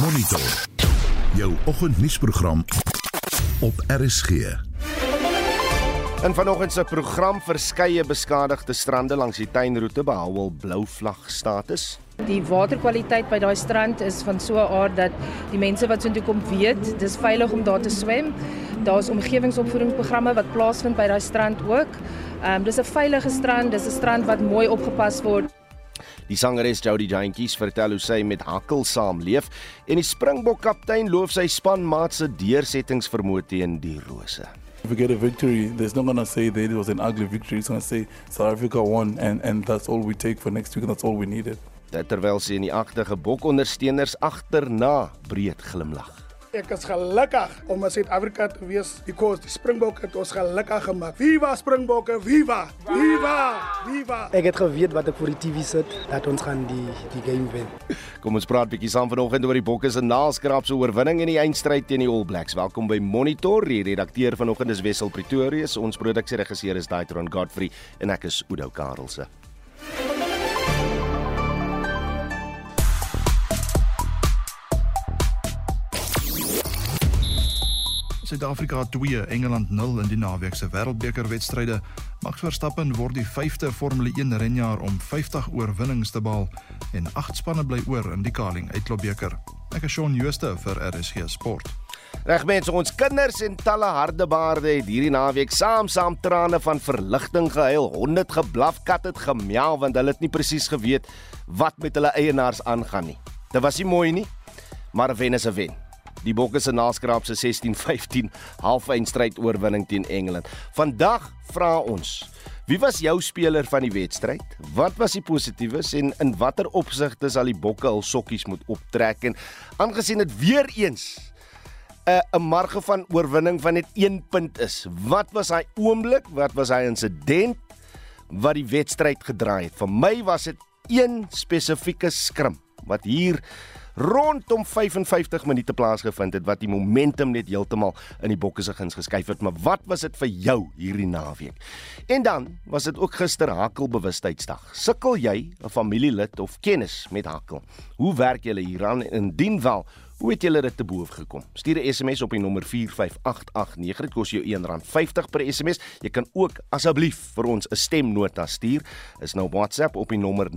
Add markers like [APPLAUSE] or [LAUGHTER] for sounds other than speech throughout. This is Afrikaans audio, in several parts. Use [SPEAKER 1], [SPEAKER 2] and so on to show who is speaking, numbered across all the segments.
[SPEAKER 1] Monitor. Jou oggendnuusprogram op RSG.
[SPEAKER 2] In vanoggend se program verskeie beskadigde strande langs die tuinroete behou blou vlag status.
[SPEAKER 3] Die waterkwaliteit by daai strand is van so 'n aard dat die mense wat soontoe kom weet, dis veilig om daar te swem. Daar's omgewingsopvoedingsprogramme wat plaasvind by daai strand ook. Ehm um, dis 'n veilige strand, dis 'n strand wat mooi opgepas word.
[SPEAKER 2] Die sangeres Jody Jantjies vertel hoe sy met Hakkel saamleef en die Springbok kaptein loof sy spanmaat se deursettingsvermoë teen die rose.
[SPEAKER 4] If we get a victory, there's not going to say that it was an ugly victory. It's going to say South Africa won and, and that's all we take for next week and that's all we needed.
[SPEAKER 2] Terwyl sy in die agterge bokondersteuners agterna breed glimlag.
[SPEAKER 5] Ek is gelukkig om in Suid-Afrika te wees because die Springbokke het ons gelukkig gemaak. Viva Springbokke, viva! Viva! Viva!
[SPEAKER 6] Ek het geweet wat ek vir die TV sit dat ons gaan die die game wen.
[SPEAKER 2] Kom ons praat bietjie saam vanoggend oor die Bokke se naalskrapse oorwinning in die eindstryd teen die All Blacks. Welkom by Monitor. Die redakteur vanoggend is Wessel Pretorius. Ons produksieregisseur is Daitron Godfrey en ek is Udo Karelse.
[SPEAKER 7] Suid-Afrika 2 Engeland 0 in die naweek se Wêreldbeker wedstryde. Max Verstappen word die 5de Formule 1 renjaer om 50 oorwinnings te behaal en 8 spanne bly oor in die Carling Uitklopbeker. Ek is Shaun Jooste vir RSG Sport.
[SPEAKER 2] Reg mense, ons kinders en talle hardebaarde het hierdie naweek saam-saam trane van verligting gehuil. Honde geblaf, kat het gemiau want hulle het nie presies geweet wat met hulle eienaars aangaan nie. Dit was nie mooi nie, maar 'n wen is 'n wen. Die Bokke se naskraap se 16-15 halfeindstryd oorwinning teen Engeland. Vandag vra ons Wie was jou speler van die wedstryd? Wat was die positiefes en in watter opsigte sal die Bokke hul sokkies moet optrek en aangesien dit weer eens 'n 'n marge van oorwinning van net 1 punt is. Wat was hy oomblik? Wat was hy insident wat die wedstryd gedraai het? Vir my was dit een spesifieke skrim wat hier rondom 55 minute plaasgevind het wat die momentum net heeltemal in die bokke se guns geskuif het. Maar wat was dit vir jou hierdie naweek? En dan was dit ook gister hakkelbewustheidsdag. Sukkel jy 'n familielid of kennis met hakkel? Hoe werk julle hieraan en indien wel Hoe het julle dit te boef gekom? Stuur 'n SMS op die nommer 45889. Dit kos jou R1.50 per SMS. Jy kan ook asseblief vir ons 'n stemnota stuur. Is nou WhatsApp op die nommer 0765366961.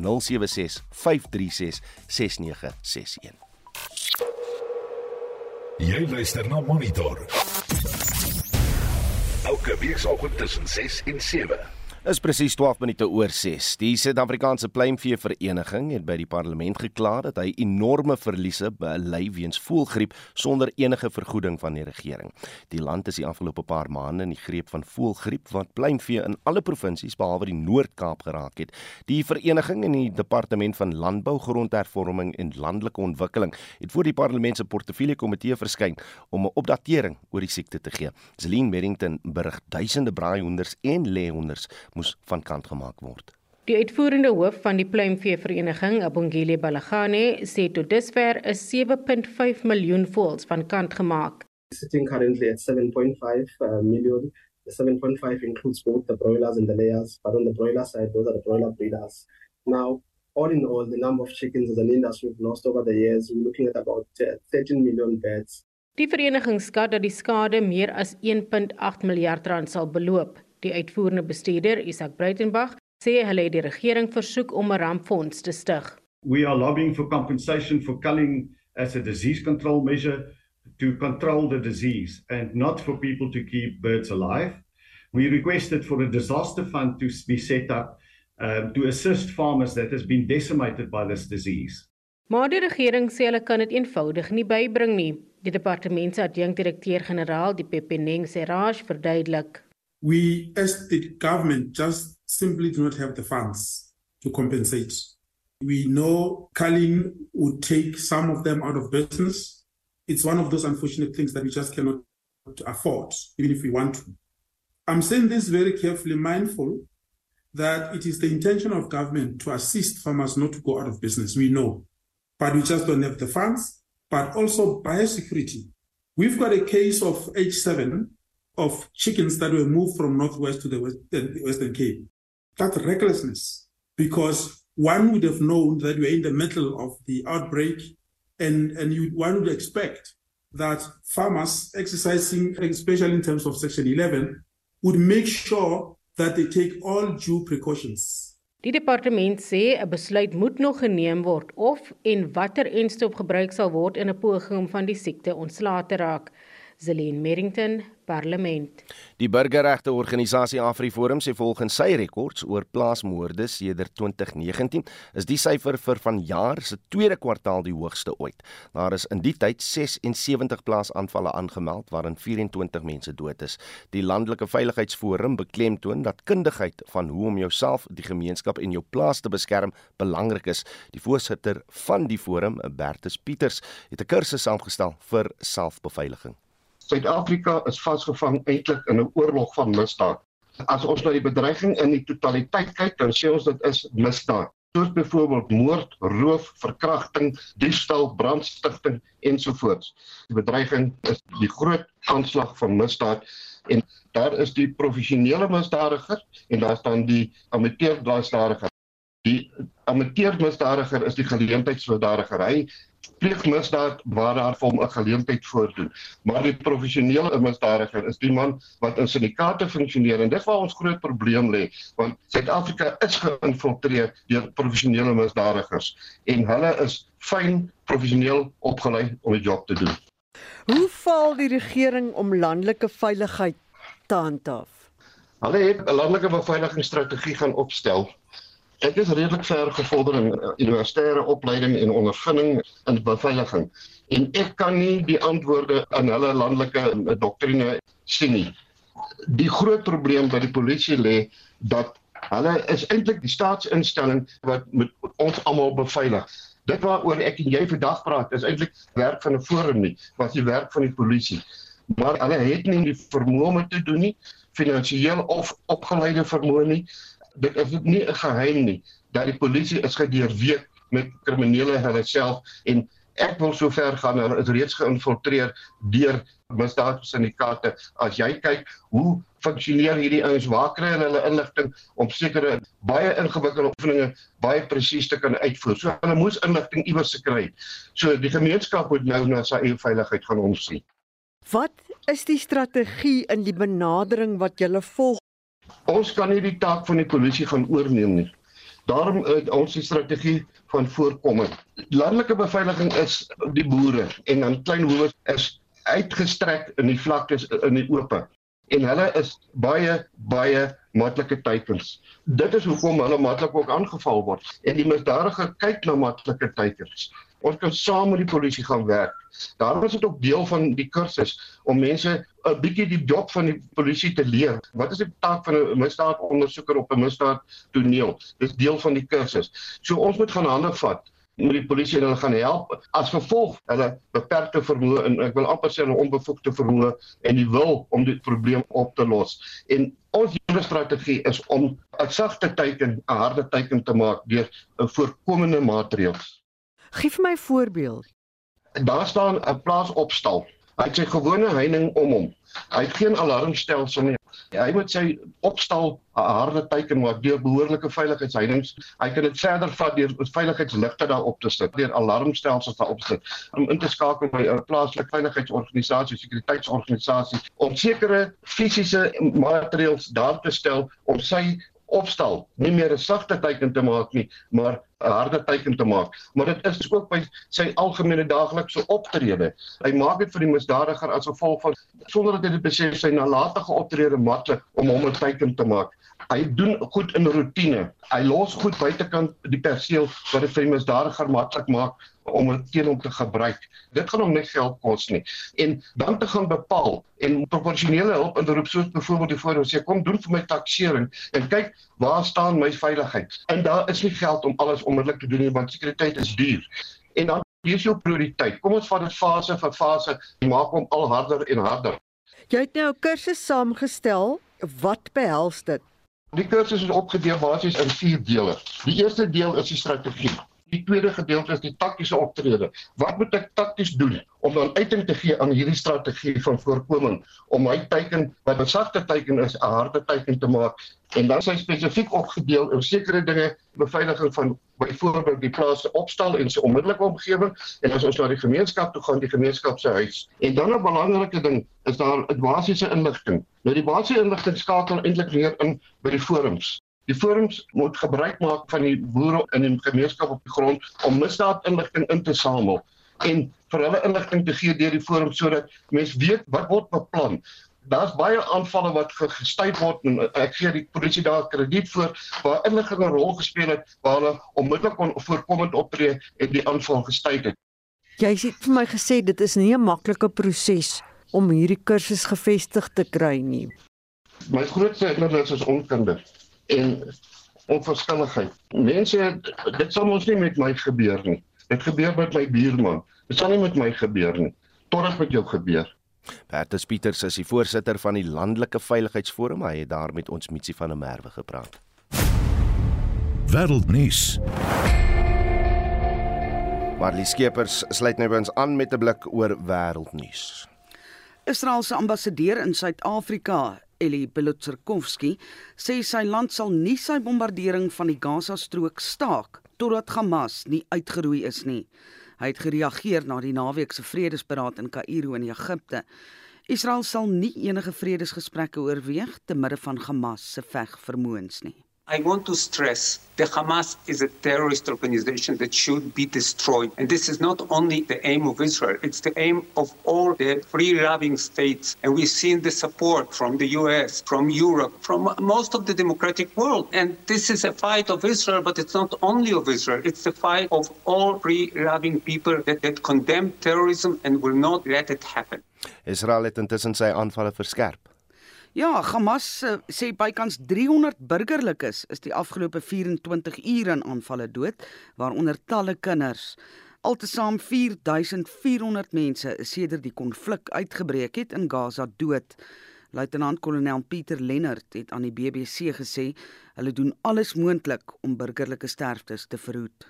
[SPEAKER 1] Jy luister na Monitor. Elke week saam tussen 6 en 7
[SPEAKER 2] is presies 12 minute oor 6. Die Suid-Afrikaanse pluimvee vereniging het by die parlement gekla dat hy enorme verliese bely weens voëlgriep sonder enige vergoeding van die regering. Die land is die afgelope paar maande in die greep van voëlgriep wat pluimvee in alle provinsies behalwe die Noord-Kaap geraak het. Die vereniging en die departement van landbou, grondhervorming en landelike ontwikkeling het voor die parlement se portefeulje komitee verskyn om 'n opdatering oor die siekte te gee. Zelin Merrington berig duisende braaihonders en leehonders moes van kant gemaak word.
[SPEAKER 8] Die uitvoerende hoof van die pluimvee vereniging, Abongile Balagane, sê tot dusver is 7.5 miljoen voëls van kant gemaak.
[SPEAKER 9] Sitting currently at 7.5 uh, million. The 7.5 includes both the broilers and the layers, but on the broiler side, those are the broiler breeders. Now, all in all, the number of chickens as an industry we've lost over the years, we're looking at about uh, 13 million birds.
[SPEAKER 8] Die vereniging skat dat die skade meer as 1.8 miljard rand sal beloop. Die uitvoerende bestuurder, Isak Breitenberg, sê hulle het die regering versoek om 'n rampfonds te stig.
[SPEAKER 10] We are lobbying for compensation for culling as a disease control measure to control the disease and not for people to keep birds alive. We requested for a disaster fund to be set up um, to assist farmers that has been decimated by this disease.
[SPEAKER 8] Maar die regering sê hulle kan dit eenvoudig nie bybring nie. Die departement se adjunkdirekteur-generaal, die Pepeneng Seraj, verduidelik
[SPEAKER 11] we as the government just simply do not have the funds to compensate. We know culling would take some of them out of business. It's one of those unfortunate things that we just cannot afford, even if we want to. I'm saying this very carefully, mindful that it is the intention of government to assist farmers not to go out of business. We know, but we just don't have the funds. But also biosecurity. We've got a case of H7 of chickens that were moved from northwest to the, west, the Western Cape. That's recklessness because one would have known that we're in the middle of the outbreak And, and you, one would expect that farmers exercising, especially in terms of Section 11, would make sure that they take all due precautions.
[SPEAKER 8] Die departement sê 'n besluit moet nog geneem word of en watter enstof gebruik sal word in 'n poging om van die siekte ontslae te raak. Zelene Merrington, Parlement.
[SPEAKER 2] Die burgerregte organisasie AfriForum sê volgens sy rekords oor plaasmoorde sedert 2019 is die syfer vir vanjaar se tweede kwartaal die hoogste ooit. Daar is in die tyd 76 plaasaanvalle aangemeld waarin 24 mense dood is. Die landelike veiligheidsforum beklemtoon dat kundigheid van hoe om jouself, die gemeenskap en jou plaas te beskerm belangrik is. Die voorsitter van die forum, Bertus Pieters, het 'n kursus saamgestel vir selfbeveiliging.
[SPEAKER 12] Suid-Afrika is vasgevang eintlik in 'n oorlog van misdaad. As ons na die bedreiging in die totaliteit kyk, dan sê ons dit is misdaad. Soos byvoorbeeld moord, roof, verkrachting, diefstal, brandstigting ensovoorts. Die bedreiging is die groot aanslag van misdaad en daar is die professionele misdadiger en daar staan die amateur misdadiger. Die amateur misdadiger is die geleentheidsmisdadiger. Hy pleeg misdaad waar daar vir hom 'n geleentheid voordoen. Maar die professionele misdadiger is die man wat in syndikaate funksioneer en dit waar ons groot probleem lê, want Suid-Afrika is geïnfiltreer deur professionele misdadigers en hulle is fyn professioneel opgelei om die job te doen.
[SPEAKER 13] Hoe val die regering om landelike veiligheid te handhaaf?
[SPEAKER 12] Hulle het 'n landelike beveiligingsstrategie gaan opstel Ek is redelik ver gevorder in uh, universitêre opleiding en ondervinding in beveiliging en ek kan nie die antwoorde aan hulle landelike uh, doktrine sien nie. Die groot probleem by die polisie lê dat hulle is eintlik die staatsinstelling wat met ons almal beveilig. Dit waaroor ek en jy vandag praat is eintlik werk van 'n forum nie, wat die werk van die polisie. Maar hulle het nie die vermoë om te doen nie, finansiëel of opgeleide vermoë nie dit is nie 'n geheim nie dat die polisie is gedeurweek met kriminele hulle self en ek wil sover gaan hulle is reeds geïnfiltreer deur misdaadsyndikaate as jy kyk hoe funksioneer hierdie ouens waar kry hulle inligting om sekere baie ingewikkelde oefeninge baie presies te kan uitvoer? So hulle moes inligting iewers gekry so die gemeenskap moet nou na sy eie veiligheid gaan omsien.
[SPEAKER 13] Wat is die strategie in die benadering wat jy volg
[SPEAKER 12] Ons kan nie die taak van die polisie gaan oorneem nie. Daarom het ons die strategie van voorkoming. Landelike beveiliging is die boere en dan klein hoewes is uitgestrek in die vlaktes in die oop. En hulle is baie baie maklike teikens. Dit is hoekom hulle maklik ook aangeval word. En die misdadiger kyk na maklike teikens. Ons kan saam met die polisie gaan werk. Daarom is dit ook deel van die kursus om mense 'n bietjie die job van die polisie te leer. Wat is die taak van 'n misdaadondersoeker op 'n misdaadtoneel? Dis deel van die kursus. So ons moet gaan hande vat met die polisie en hulle gaan help as gevolg hulle beperkte vermoë en ek wil amper sê hulle onbevoegde vermoë en die wil om die probleem op te los. En ons hele strategie is om 'n sagte teiken 'n harde teiken te maak deur 'n voorkomende maatreëls.
[SPEAKER 13] Gee vir my 'n voorbeeld.
[SPEAKER 12] Daar staan 'n plaas opstal. Hy het sy gewone heining om hom. Hy het geen alarmstelsel nie. Hy moet sy opstal 'n harde teiken maak deur behoorlike veiligheidsheininge. Hy kan dit verder vat deur veiligheidsligte daarop te sit, deur alarmstelsels daarop te sit, om in te skakel by 'n plaaslike veiligheidsorganisasie, sekuriteitsorganisasie om sekere fisiese maatreëls daar te stel om sy opstal, nie meer 'n sagte teiken te maak nie, maar 'n harde teiken te maak. Maar dit is ook by sy algemene daaglikse optrede. Hy maak dit vir die misdadiger as gevolg van sonder dat hy dit besef sy nalatige optrede maklik om hom 'n teiken te maak. Hy doen goed in rotine. Hy los goed buitekant die perseel wat dit vir die misdadiger maklik maak om teen hom te gebruik. Dit gaan hom net geld kos nie. En dan te gaan bepaal en proporsionele hulp in beroep soos byvoorbeeld die voorhou sê kom doen vir my taksering en kyk waar staan my veiligheid. En daar is nie geld om alles onmiddellik te doen nie want sekuriteit is duur. En dan hier is jou prioriteit. Kom ons vat dit fase vir fase en maak hom al harder en harder.
[SPEAKER 13] Jy het nou 'n kursus saamgestel. Wat behels dit?
[SPEAKER 12] Die kursus is opgedeel basies in 4 dele. Die eerste deel is die strategie Die tweede gedeelte is die taktiese optrede. Wat moet ek takties doen om dan uiting te gee aan hierdie strategie van voorkoming? Om my teiken wat 'n sagte teiken is 'n harde teiken te maak en dan sy spesifiek opgedeel in sekere dinge beveiliging van byvoorbeeld die plaas se opstal en sy onmiddellike omgewing en as ons na die gemeenskap toe gaan die gemeenskap se huis. En dan 'n belangrike ding is daar 'n basiese inligting. Nou die basiese inligting skakel eintlik weer in by die forums Die forums moet gebruik maak van die boere in die gemeenskap op die grond om misdaadinligting in te samel en vir hulle inligting te gee deur die forum sodat mense weet wat word beplan. Daar's baie aanvalle wat gestuit word en ek gee die polisie daar krediet vir waar inligting 'n rol gespeel het waar hulle onmiddellik kon voorkomend optree en die aanval gestuit het.
[SPEAKER 13] Jy het vir my gesê dit is nie 'n maklike proses om hierdie kursus gevestig te kry nie.
[SPEAKER 12] My grootste hindernis is onkunde en onverskilligheid. Mense dit sal ons nie met my gebeur nie. Dit gebeur met my buurman. Dit sal nie met my gebeur nie. Totdat met jou gebeur.
[SPEAKER 2] Bertus Pieters is die voorsitter van die Landelike Veiligheidsforum. Hy het daar met ons Mitsi van der Merwe gepraat.
[SPEAKER 1] Wêreldnuus.
[SPEAKER 2] Marlie Skeepers sluit nou by ons aan met 'n blik oor wêreldnuus.
[SPEAKER 14] Israel se ambassadeur in Suid-Afrika, Eli Belotsarkovsky, sê sy land sal nie sy bombardering van die Gaza-strook staak totdat Hamas nie uitgeroei is nie. Hy het gereageer na die naweek se vredesberaad in Kaïro in Egipte. Israel sal nie enige vredesgesprekke oorweeg te midde van Hamas se vegvermoëns nie.
[SPEAKER 15] I want to stress the Hamas is a terrorist organization that should be destroyed. And this is not only the aim of Israel, it's the aim of all the free loving states. And we've seen the support from the US, from Europe, from most of the democratic world. And this is a fight of Israel, but it's not only of Israel, it's the fight of all free loving people that, that condemn terrorism and will not let it happen.
[SPEAKER 2] Israel het intussen sy aanvalle verskerp.
[SPEAKER 14] Ja, Hamas uh, sê bykans 300 burgerlikes is die afgelope 24 ure in aanvalle dood, waaronder talle kinders. Altesaam 4400 mense is sedert die konflik uitgebreek het in Gaza dood. Luitenant-kolonel Pieter Lennard het aan die BBC gesê hulle doen alles moontlik om burgerlike sterftes te verhoed.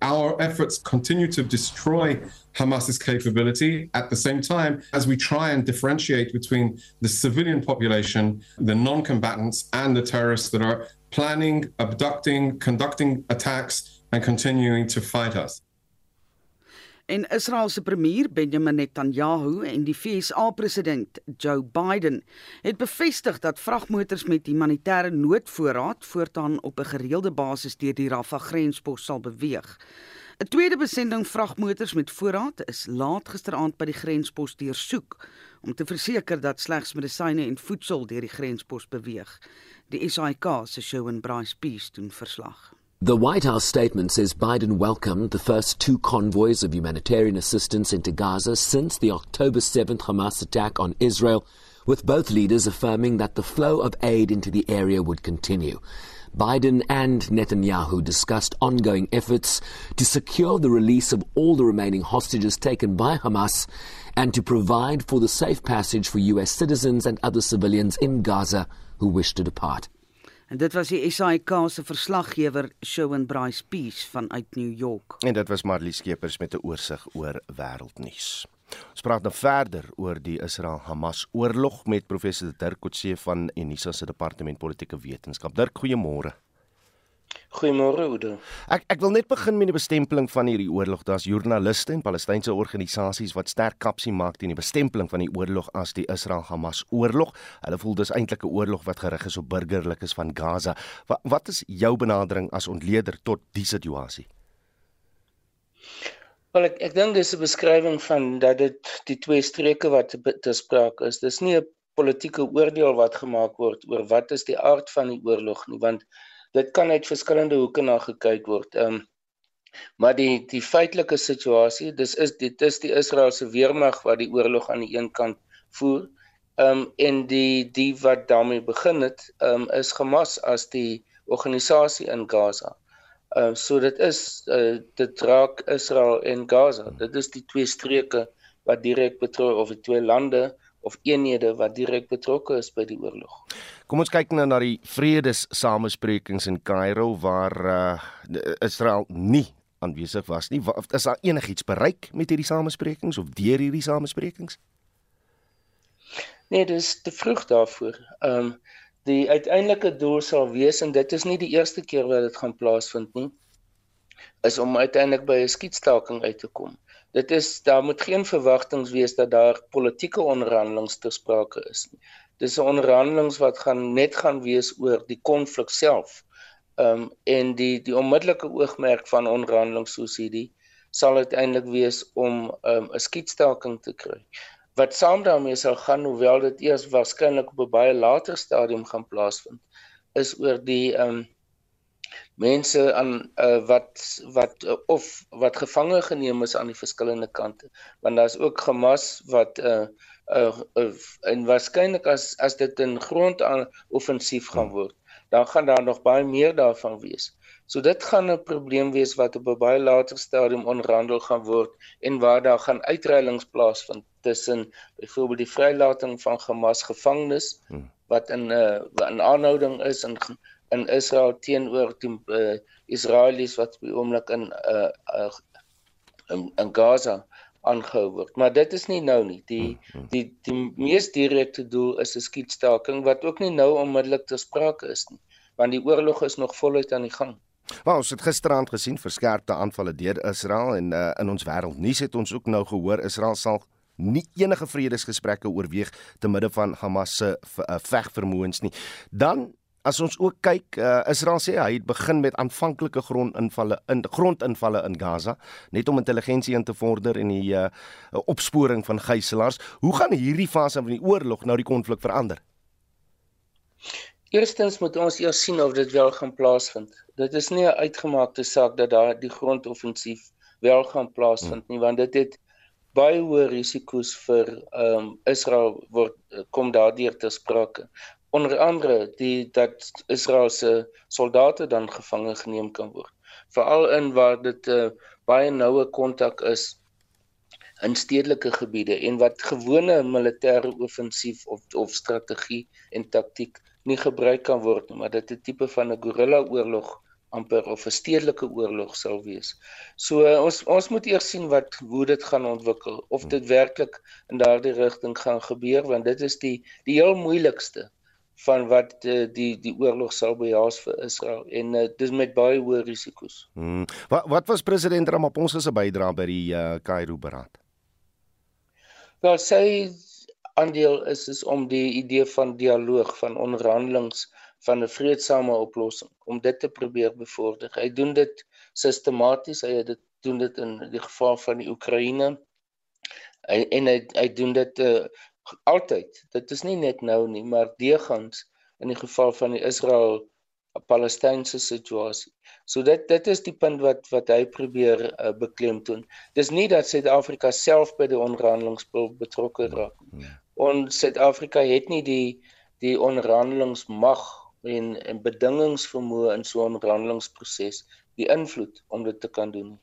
[SPEAKER 16] Our efforts continue to destroy Hamas's capability at the same time as we try and differentiate between the civilian population, the non combatants, and the terrorists that are planning, abducting, conducting attacks, and continuing to fight us.
[SPEAKER 14] En Israel se premier Benjamin Netanyahu en die VSA president Joe Biden het bevestig dat vragmotors met humanitêre noodvoorraad voortaan op 'n gereelde basis deur die Rafah grenspos sal beweeg. 'n Tweede besending vragmotors met voorraad is laat gisteraand by die grenspos deursoek om te verseker dat slegs medisyne en voedsel deur die grenspos beweeg. Die SAK se show in Bryce Peace doen verslag.
[SPEAKER 17] The White House statement says Biden welcomed the first two convoys of humanitarian assistance into Gaza since the October 7th Hamas attack on Israel, with both leaders affirming that the flow of aid into the area would continue. Biden and Netanyahu discussed ongoing efforts to secure the release of all the remaining hostages taken by Hamas and to provide for the safe passage for U.S. citizens and other civilians in Gaza who wish to depart.
[SPEAKER 14] En dit was die SAK se verslaggewer Shaun Bryce Peace vanuit New York.
[SPEAKER 2] En dit was Marlie Skeepers met 'n oorsig oor wêreldnuus. Ons praat nou verder oor die Israel-Hamas oorlog met professor Dirk Coetzee van Unisa se departement politieke wetenskap. Dirk, goeiemôre.
[SPEAKER 18] Goeiemôre Oude.
[SPEAKER 2] Ek ek wil net begin met die bestempling van hierdie oorlog. Daar's joernaliste en Palestynse organisasies wat sterk kapsie maak teen die bestempling van die oorlog as die Israel-Hamas oorlog. Hulle voel dis eintlik 'n oorlog wat gerig is op burgerlikes van Gaza. Wat wat is jou benadering as ontleder tot die situasie?
[SPEAKER 18] Wel ek ek dink dis 'n beskrywing van dat dit die twee streke wat te sprake is. Dis nie 'n politieke oordeel wat gemaak word oor wat is die aard van die oorlog nie, want dit kan uit verskillende hoeke na gekyk word. Ehm um, maar die die feitelike situasie, dis is dit is die Israeliese weermag wat die oorlog aan die een kant voer. Ehm um, en die die wat daarmee begin het, ehm um, is Hamas as die organisasie in Gaza. Ehm uh, so dit is uh, dit raak Israel en Gaza. Dit is die twee streke wat direk betrokke of die twee lande of eenhede wat direk betrokke is by die oorlog.
[SPEAKER 2] Kom ons kyk nou na die vredessamesprekings in Kaïro waar uh, Israel nie aanwesig was nie. Is daar enigiets bereik met hierdie samesprekings of deur hierdie samesprekings?
[SPEAKER 18] Nee, dis te vroeg daarvoor. Ehm um, die uiteindelike doel sal wees en dit is nie die eerste keer wat dit gaan plaasvind nie is om uiteindelik by 'n skietstaking uit te kom. Dit is daar moet geen verwagtinge wees dat daar politieke onderhandelinge ter sprake is nie. Dis 'n onderhandelinge wat gaan net gaan wees oor die konflik self. Ehm um, en die die onmiddellike oogmerk van onderhandelinge soos hierdie sal uiteindelik wees om ehm um, 'n skietstaking te kry wat saam daarmee sal gaan hoewel dit eers waarskynlik op 'n baie later stadium gaan plaasvind is oor die ehm um, mense aan uh, wat wat uh, of wat gevange geneem is aan die verskillende kante want daar's ook Hamas wat uh, uh, uh en waarskynlik as as dit 'n grond aan offensief gaan word dan gaan daar nog baie meer daarvan wees So dit gaan 'n probleem wees wat op 'n baie later stadium onderhandel gaan word en waar daar gaan uitreilings plaasvind tussen byvoorbeeld die vrylating van Hamas gevangenes hmm. wat in 'n uh, in aanhouding is in in Israel teenoor die uh, Israelies wat by oomblik in uh, uh in, in Gaza aangehou word. Maar dit is nie nou nie. Die die die mees direkte doel is 'n skietstaking wat ook nie nou onmiddellik ter sprake is nie, want die oorlog is nog voluit aan die gang.
[SPEAKER 2] Maar ons het gisteraand gesien verskerpte aanvalle deur Israel en uh, in ons wêreldnuus het ons ook nou gehoor Israel sal nie enige vredesgesprekke oorweeg te midde van Hamas se uh, vegvermoëns nie. Dan as ons ook kyk, uh, Israel sê hy het begin met aanvanklike grondinvalle in grondinvalle in Gaza net om intelligensie in te vorder en die uh, opsporing van gijslaers. Hoe gaan hierdie fase van die oorlog nou die konflik verander?
[SPEAKER 18] Eerstens moet ons eers sien of dit wel gaan plaasvind. Dit is nie 'n uitgemaakte saak dat daar die grondoffensief wel gaan plaasvind nie, want dit het baie hoë risiko's vir ehm um, Israel word kom daardeur te sprake. Onder andere die dat Israel se soldate dan gevange geneem kan word. Veral in waar dit 'n uh, baie noue kontak is in stedelike gebiede en wat gewone militêre offensief of of strategie en taktik nie gebruik kan word nie, maar dit 'n tipe van 'n gorilla oorlog amper of 'n stedelike oorlog sal wees. So uh, ons ons moet eers sien wat hoe dit gaan ontwikkel of dit werklik in daardie rigting gaan gebeur want dit is die die heel moeilikste van wat uh, die die oorlog sal behaas vir Israel en uh, dis met baie hoë risiko's.
[SPEAKER 2] Hmm. Wat wat was president Ramaphosa se bydrae by die uh, Kairo beraad?
[SPEAKER 18] Wel sy aandeel is is om die idee van dialoog van onderhandelings van 'n vredesame oplossing om dit te probeer bevorder. Hy doen dit sistematies, hy dit doen dit in die geval van die Oekraïne. Hy, en hy hy doen dit uh, altyd. Dit is nie net nou nie, maar deegans in die geval van die Israel Palestynse situasie. So dit dit is die punt wat wat hy probeer uh, beklemtoon. Dis nie dat Suid-Afrika self by die onderhandelings betrokke raak nie. Ons Suid-Afrika het nie die die onderhandelingsmag en en bedingingsvermoë in so 'n onderhandelingsproses, die invloed om dit te kan doen nie.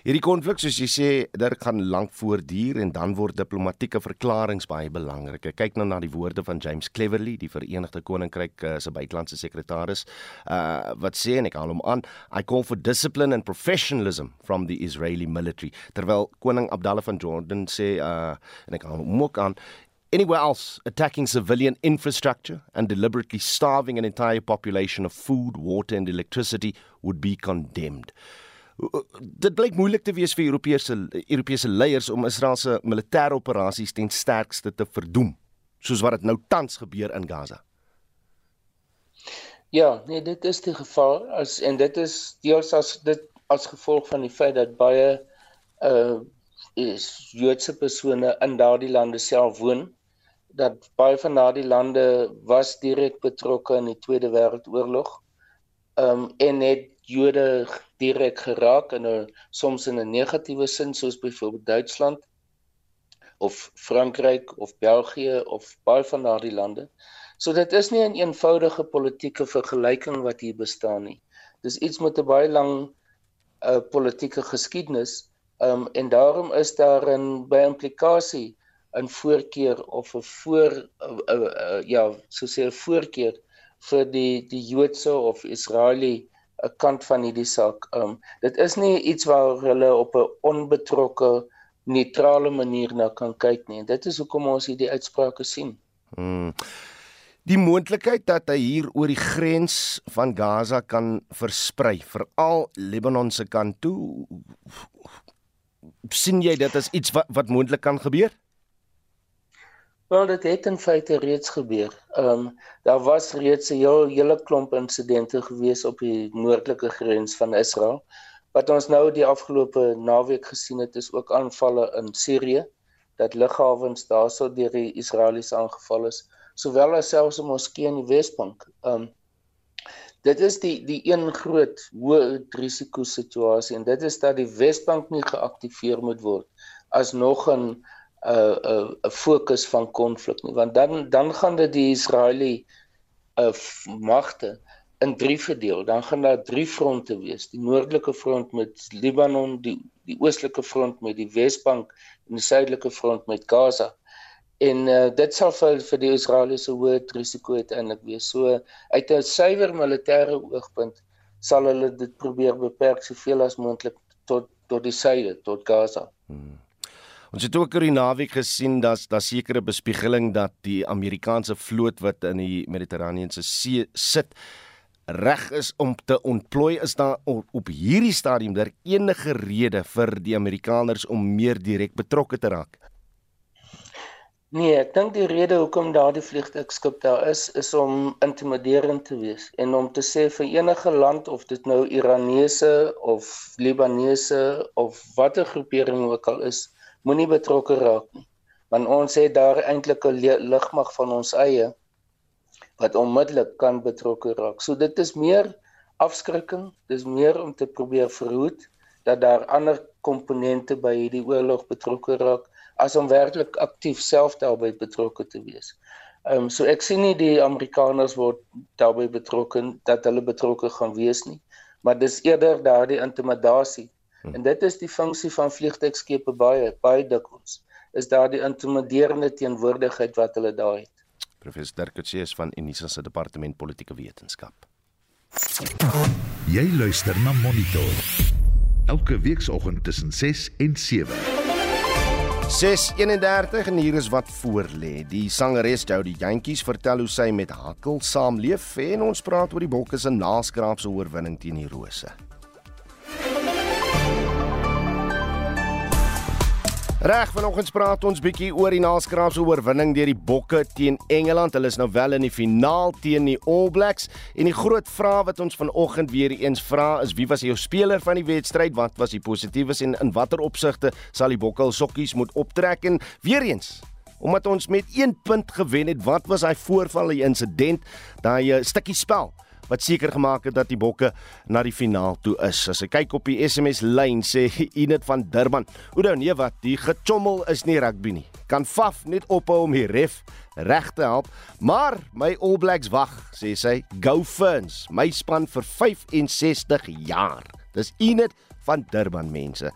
[SPEAKER 2] Hierdie konflik soos jy sê, dit gaan lank voortduur en dan word diplomatieke verklaringe baie belangrik. Kyk nou na die woorde van James Cleverly, die Verenigde Koninkryk uh, se buitelandse sekretaris, uh wat sê en ek haal hom aan, I call for discipline and professionalism from the Israeli military. Terwyl koning Abdullah van Jordan sê uh en ek haal hom ook aan Anywhere else attacking civilian infrastructure and deliberately starving an entire population of food, water and electricity would be condemned dit blyk moeilik te wees vir Europese Europese leiers om Israel se militêre operasies ten sterkste te verdoem soos wat dit nou tans gebeur in Gaza.
[SPEAKER 18] Ja, nee, dit is die geval as en dit is deels as dit as gevolg van die feit dat baie uh is Joodse persone in daardie lande self woon dat baie van daardie lande was direk betrokke in die Tweede Wêreldoorlog. Um en het Jode direk geraak in 'n soms in 'n negatiewe sin soos byvoorbeeld Duitsland of Frankryk of België of baie van daardie lande. So dit is nie 'n een eenvoudige politieke vergelyking wat hier bestaan nie. Dis iets met 'n baie lang 'n uh, politieke geskiedenis. Um en daarom is daar 'n by implikasie 'n voorkeur of 'n voor uh, uh, uh, ja, so sê 'n voorkeur vir die die Joodse of Israeliese 'n kant van hierdie saak. Um dit is nie iets waar hulle op 'n onbetrokke neutrale manier na kan kyk nie. Dit is hoekom ons hierdie uitsprake sien.
[SPEAKER 2] Hmm. Die moontlikheid dat hy hier oor die grens van Gaza kan versprei, veral Libanon se kant toe, sien jy dit as iets wat wat moontlik kan gebeur?
[SPEAKER 18] Wel dit het in feite reeds gebeur. Ehm um, daar was reeds 'n heel hele klomp insidente gewees op die noordelike grens van Israel. Wat ons nou die afgelope naweek gesien het is ook aanvalle in Sirië dat lughawens daarso deur die Israeliese aangeval is, sowel as selfs 'n moskee in die Wesbank. Ehm um, dit is die die een groot hoë risiko situasie en dit is dat die Wesbank nie geaktiveer moet word as nog 'n 'n 'n 'n fokus van konflik nie want dan dan gaan dit die Israeliese uh, magte in drie verdeel. Dan gaan daar drie fronte wees. Die noordelike front met Libanon, die die oostelike front met die Wesbank en die suidelike front met Gaza. En uh, dit sal vir vir die Israeliese hoë risiko uiteindelik wees. So uit 'n suiwer militêre oogpunt sal hulle dit probeer beperk soveel as moontlik tot tot die suide, tot Gaza. Hmm.
[SPEAKER 2] Ons het ook oor die naweek gesien dat daar sekere bespiegeling dat die Amerikaanse vloot wat in die Mediterraneese See sit reg is om te ontplooi is daar op hierdie stadium daar enige rede vir die Amerikaners om meer direk betrokke te raak.
[SPEAKER 18] Nee, ek dink die rede hoekom daardie vliegtuigskip daar is is om intimiderend te wees en om te sê vir enige land of dit nou Iranese of Libanese of watter groepering ook al is, moenie betrokke raak nie. Want ons het daar eintlik 'n lugmag van ons eie wat onmiddellik kan betrokke raak. So dit is meer afskrikking, dis meer om te probeer verhoed dat daar ander komponente by hierdie oorlog betrokke raak as om werklik aktief self daarbey betrokke te wees. Ehm um, so ek sien nie die Amerikaners word daarbey betrokke dat hulle betrokke gaan wees nie, maar dis eerder daardie intimidasie Hm. En dit is die funksie van vliegtuigskepe baie baie dikwels. Is daar die intimiderende teenwoordigheid wat hulle daar het.
[SPEAKER 2] Professor Derkotse is van Unisa se departement politieke wetenskap.
[SPEAKER 1] Jy luister na Monitor. Elke weekoggend tussen 6 en 7.
[SPEAKER 2] 6:31 en hier is wat voor lê. Die sangeres Jody Jantjies vertel hoe sy met Hakkel saamleef en ons praat oor die bokke se naskraapse oorwinning teen die rose. Reg, vanoggend praat ons bietjie oor die naskraapse oorwinning deur die Bokke teen Engeland. Hulle is nou wel in die finaal teen die All Blacks en die groot vraag wat ons vanoggend weer eens vra is wie was jou speler van die wedstryd? Wat was die positiefes en in watter opsigte sal die Bokke hul sokkies moet optrek en weer eens omdat ons met 1 punt gewen het, wat was daai voorval, die insident, daai uh, stukkie spel? Wat seker gemaak het dat die Bokke na die finaal toe is. As ek kyk op die SMS lyn sê [LAUGHS] Inet van Durban, "Oudou nee wat, die gechommel is nie rugby nie. Kan Faf net ophou om die ref reg te help, maar my All Blacks wag," sê sy. "Go Ferns, my span vir 65 jaar." Dis Inet van Durban mense.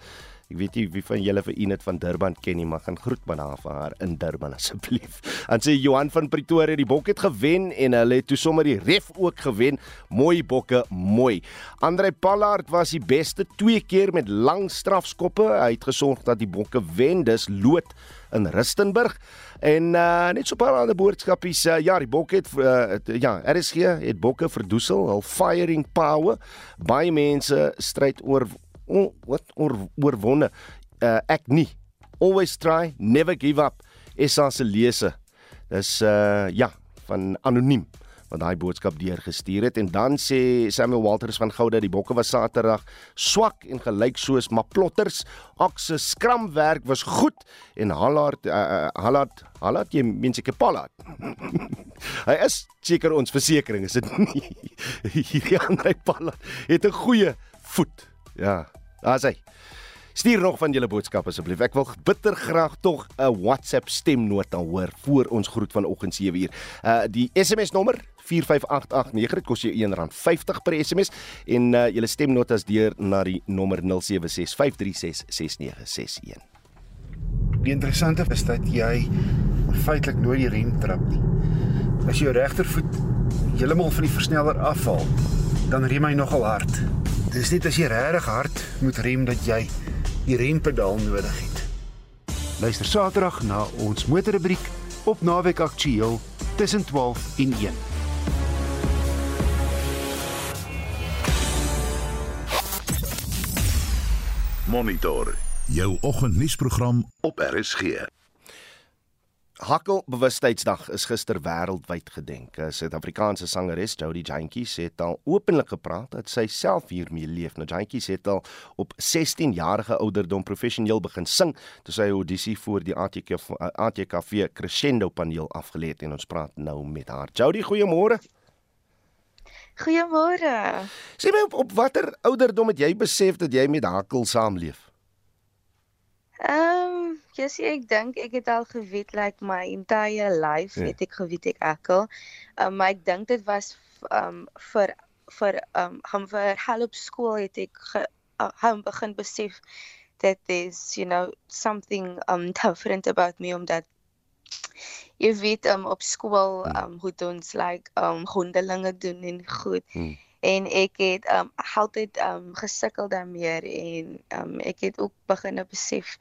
[SPEAKER 2] Ek weet nie wie van julle vir Inet van Durban ken nie, maar gaan groet maar daar vir haar in Durban asseblief. [LAUGHS] Dan sê Johan van Pretoria, die bok het gewen en hulle het toe sommer die ref ook gewen. Mooi bokke, mooi. Andre Pallard was die beste twee keer met lang strafskoppe. Hy het gesorg dat die bokke wen. Dis lood in Rustenburg. En uh net so 'n paar ander boodskapies. Uh, ja, die bokke het uh, ja, RSG het bokke verdoesel. Hul firing power. Baie mense stryd oor on, wat oor, oorwonne. Uh, ek nie. Always try, never give up. Essa se lese. Dis uh ja, van anoniem wat daai boodskap deurgestuur het en dan sê Samuel Walters van Gouda die bokke was Saterdag swak en gelyk soos maar plotters. Okse skramwerk was goed en Hallard uh, uh, Hallard Hallard jy mens ek Pollard. [LAUGHS] Hy is seker ons versekerings is dit nie. [LAUGHS] Hierdie ander Pollard het 'n goeie voet. Ja, daar's hy. Stuur nog van julle boodskappe asseblief. Ek wil bitter graag tog 'n WhatsApp stemnota hoor voor ons groet vanoggend 7uur. Uh die SMS nommer 45889 dit kos jou R1.50 per SMS en uh julle stemnotas deur na die nommer 0765366961.
[SPEAKER 19] Die interessante is dat jy feitelik nooit die rem trap nie. As jou regtervoet heeltemal van die versneller afval, dan rem hy nogal hard. Dis net as jy regtig hard moet rem dat jy die rempedaal nodig het. Luister Saterdag na ons motorrubriek op Naweek Aktueel tussen 12 en 1.
[SPEAKER 1] Monitor jou oggendnuusprogram op RSG.
[SPEAKER 2] Hakkelbewustheidsdag is gister wêreldwyd gedenk. 'n Suid-Afrikaanse sangeres, Jody Jantjies, het al openlik gepraat dat sy self hiermee leef. Nou Jantjies het al op 16 jarige ouderdom professioneel begin sing toe sy 'n audisie vir die ATK ATKV Crescendo paneel afgelê het en ons praat nou met haar. Jody, goeiemôre.
[SPEAKER 20] Goeiemôre.
[SPEAKER 2] Sê my op, op watter ouderdom het jy besef dat jy met hakkel saamleef?
[SPEAKER 20] Ehm, um, ja, sien ek dink ek het al geweet like my entire life
[SPEAKER 2] Ja.
[SPEAKER 20] het ek geweet ek ekkel. Um, maar ek dink dit was um vir vir um hom vir hel op skool het ek ge, uh, hom begin besef that there's you know something um different about me omdat jy weet um op skool um hoe ons like um hondelinge doen en goed.
[SPEAKER 2] Hmm.
[SPEAKER 20] En ek het um altyd um gesukkel daarmee en um ek het ook begin besef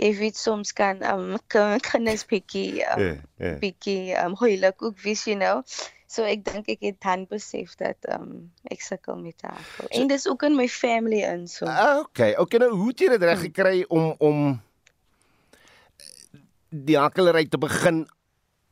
[SPEAKER 20] jy weet soms kan um kan kinders bietjie um,
[SPEAKER 2] Ja, ja.
[SPEAKER 20] bietjie um huilik ook wees you know. So ek dink ek het dan besef dat um ek sukkel met haar. En dis ook in my family in so.
[SPEAKER 2] Okay. Okay, nou hoe het jy dit reg gekry om om die hakkelery te begin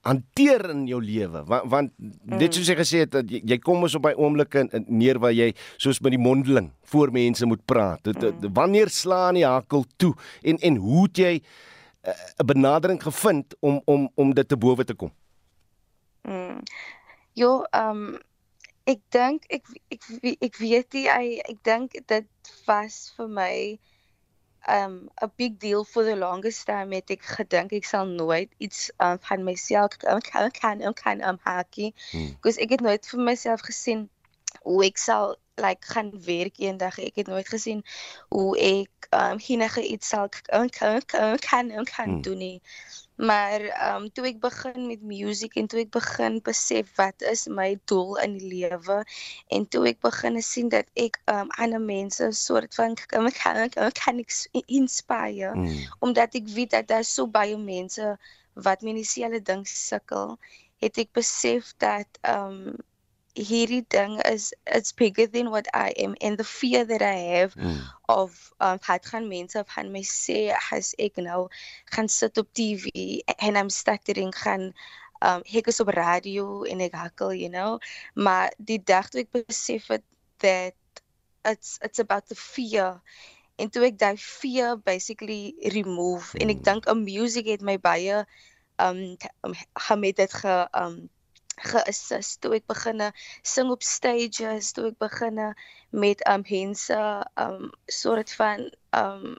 [SPEAKER 2] hanteer in jou lewe? Want, want dit soos jy gesê het dat jy, jy kom ons op by oomblikke neer waar jy soos met die mondeling voor mense moet praat. Dit, dit, wanneer slaan die hakkel toe en en hoe het jy eh, 'n benadering gevind om om om dit te bowe te kom?
[SPEAKER 20] Mm. Jo, um ek dink ek ek ek, ek weet nie hy ek dink dit was vir my um 'n big deal for the longest time het ek gedink ek sal nooit iets um, van myself kan kan kan kan um hakkie. Because ek het nooit vir myself gesien hoe ek sal like gaan werk eendag. Ek het nooit gesien hoe ek um enige iets sal kan kan kan kan, kan
[SPEAKER 21] Hmm.
[SPEAKER 20] doen nie. Maar um toe ek begin met music en toe ek begin besef wat is my doel in die lewe en toe ek begin sien dat ek um ander mense soort van [LAUGHS] kan kan kan, kan ek s- inspire
[SPEAKER 21] Mm.
[SPEAKER 20] omdat ek weet dat daar so baie mense wat met dieselfde ding sukkel, het ek besef dat um hierdie ding is it's bigger than what I am and the fear that I have of um wat gaan mense van my sê as ek nou gaan sit op TV en I'm stuttering gaan um ek is op radio en ek hakkel you know? Maar die dag toe ek besef het that it's it's about the fear en toe ek daai fear basically remove en ek dink 'n music het my baie um t- um, hom het dit ge um geassist toe ek begine sing op stages toe ek begine met um mense um soort van um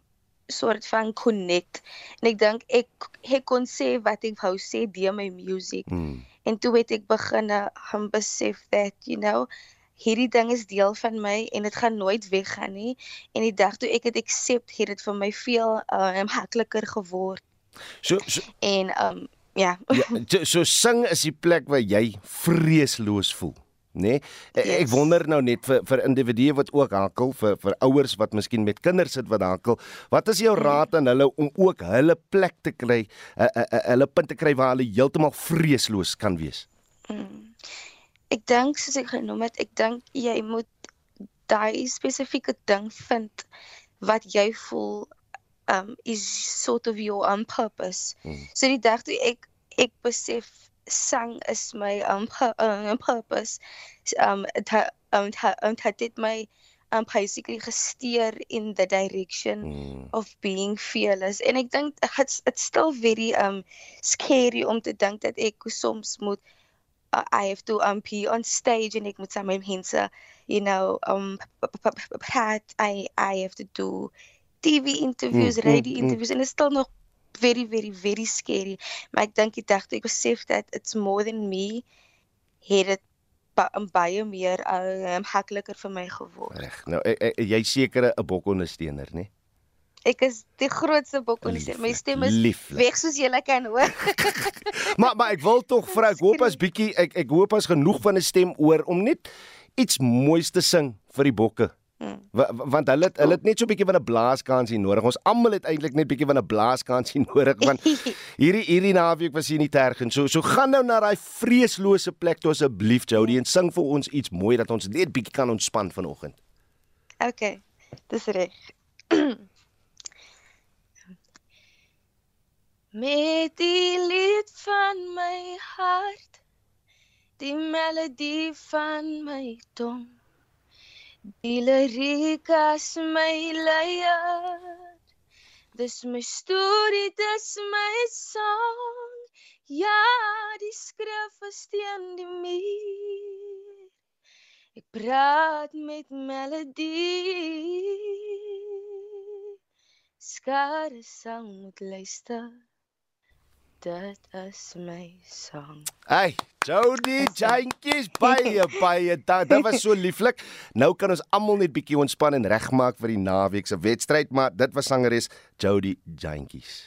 [SPEAKER 20] soort van connect. En ek dink ek ek kon sê wat ek wou sê deur my music. En toe het ek begine hom besef that you know hierdie ding is deel van my en dit gaan nooit weggaan nie. En die dag toe ek dit accept het dit vir my veel um makliker geword.
[SPEAKER 2] So so
[SPEAKER 20] en um ja
[SPEAKER 2] Ja, so, sing is die plek waar jy vreesloos voel, nê? Nee? Ek
[SPEAKER 20] Yes.
[SPEAKER 2] wonder nou net vir vir individue wat ook hakkel, vir vir ouers wat miskien met kinders sit wat hakkel, wat is jou raad aan hulle om ook hulle plek te kry, uh, uh, uh, hulle punt te kry waar hulle heeltemal vreesloos kan wees?
[SPEAKER 20] Mm. Ek dink soos ek genoem het, ek dink jy moet daai spesifieke ding vind wat jy voel um is sort of your on purpose. So die dag toe ek ek besef sang is my um, pu- um purpose um het ha- um het ha- um het dit my um basically gesteer in the direction of being fearless. En ek dink it's it's still very um scary om te dink dat ek soms moet uh, I have to um be on stage en ek moet saam met mense you know um praat. I I have to do TV interviews,
[SPEAKER 21] Mm, mm,
[SPEAKER 20] radio
[SPEAKER 21] mm.
[SPEAKER 20] interviews en dit is still nog very very very scary maar ek dink die dag toe ek besef dat it's more than me het dit ba baie meer um, makliker vir my geword.
[SPEAKER 2] Reg. Nou ek, ek, jy seker 'n bokondersteuner, nê?
[SPEAKER 20] Ek is die grootste bokkoniste. My stem is
[SPEAKER 2] lieflik.
[SPEAKER 20] weg soos jy kan hoor. [LAUGHS]
[SPEAKER 2] maar maar ek wil tog vra, ek hoop as bietjie ek ek hoop as genoeg van 'n stem oor om net iets moois te sing vir die bokke? Wa- wa- Want hulle het, hulle het net so 'n bietjie van 'n blaaskansie nodig. Ons almal het eintlik net bietjie van 'n blaaskansie [LAUGHS] nodig want [LAUGHS] hierdie hierdie naweek was hier nie tergend. So so gaan nou na daai vreeslose plek toe asseblief Jody en sing vir ons iets mooi dat ons net bietjie kan ontspan vanoggend.
[SPEAKER 20] Okay, dis reg. [CLEARS THROAT] Met die lied van my hart, die melodie van my tong, die liriek as my leier, dis my storie, dis my sang, ja, die skrif is teen die muur. Ek praat met melodie. Skare sang moet luister. Dit is my sang.
[SPEAKER 2] Hey, Jody, jantjies, baie [LAUGHS] baie dankie. Dit was so lieflik. Nou kan ons almal net bietjie ontspan en regmaak vir die naweek se wedstryd, maar dit was sangeres Jody Jantjies.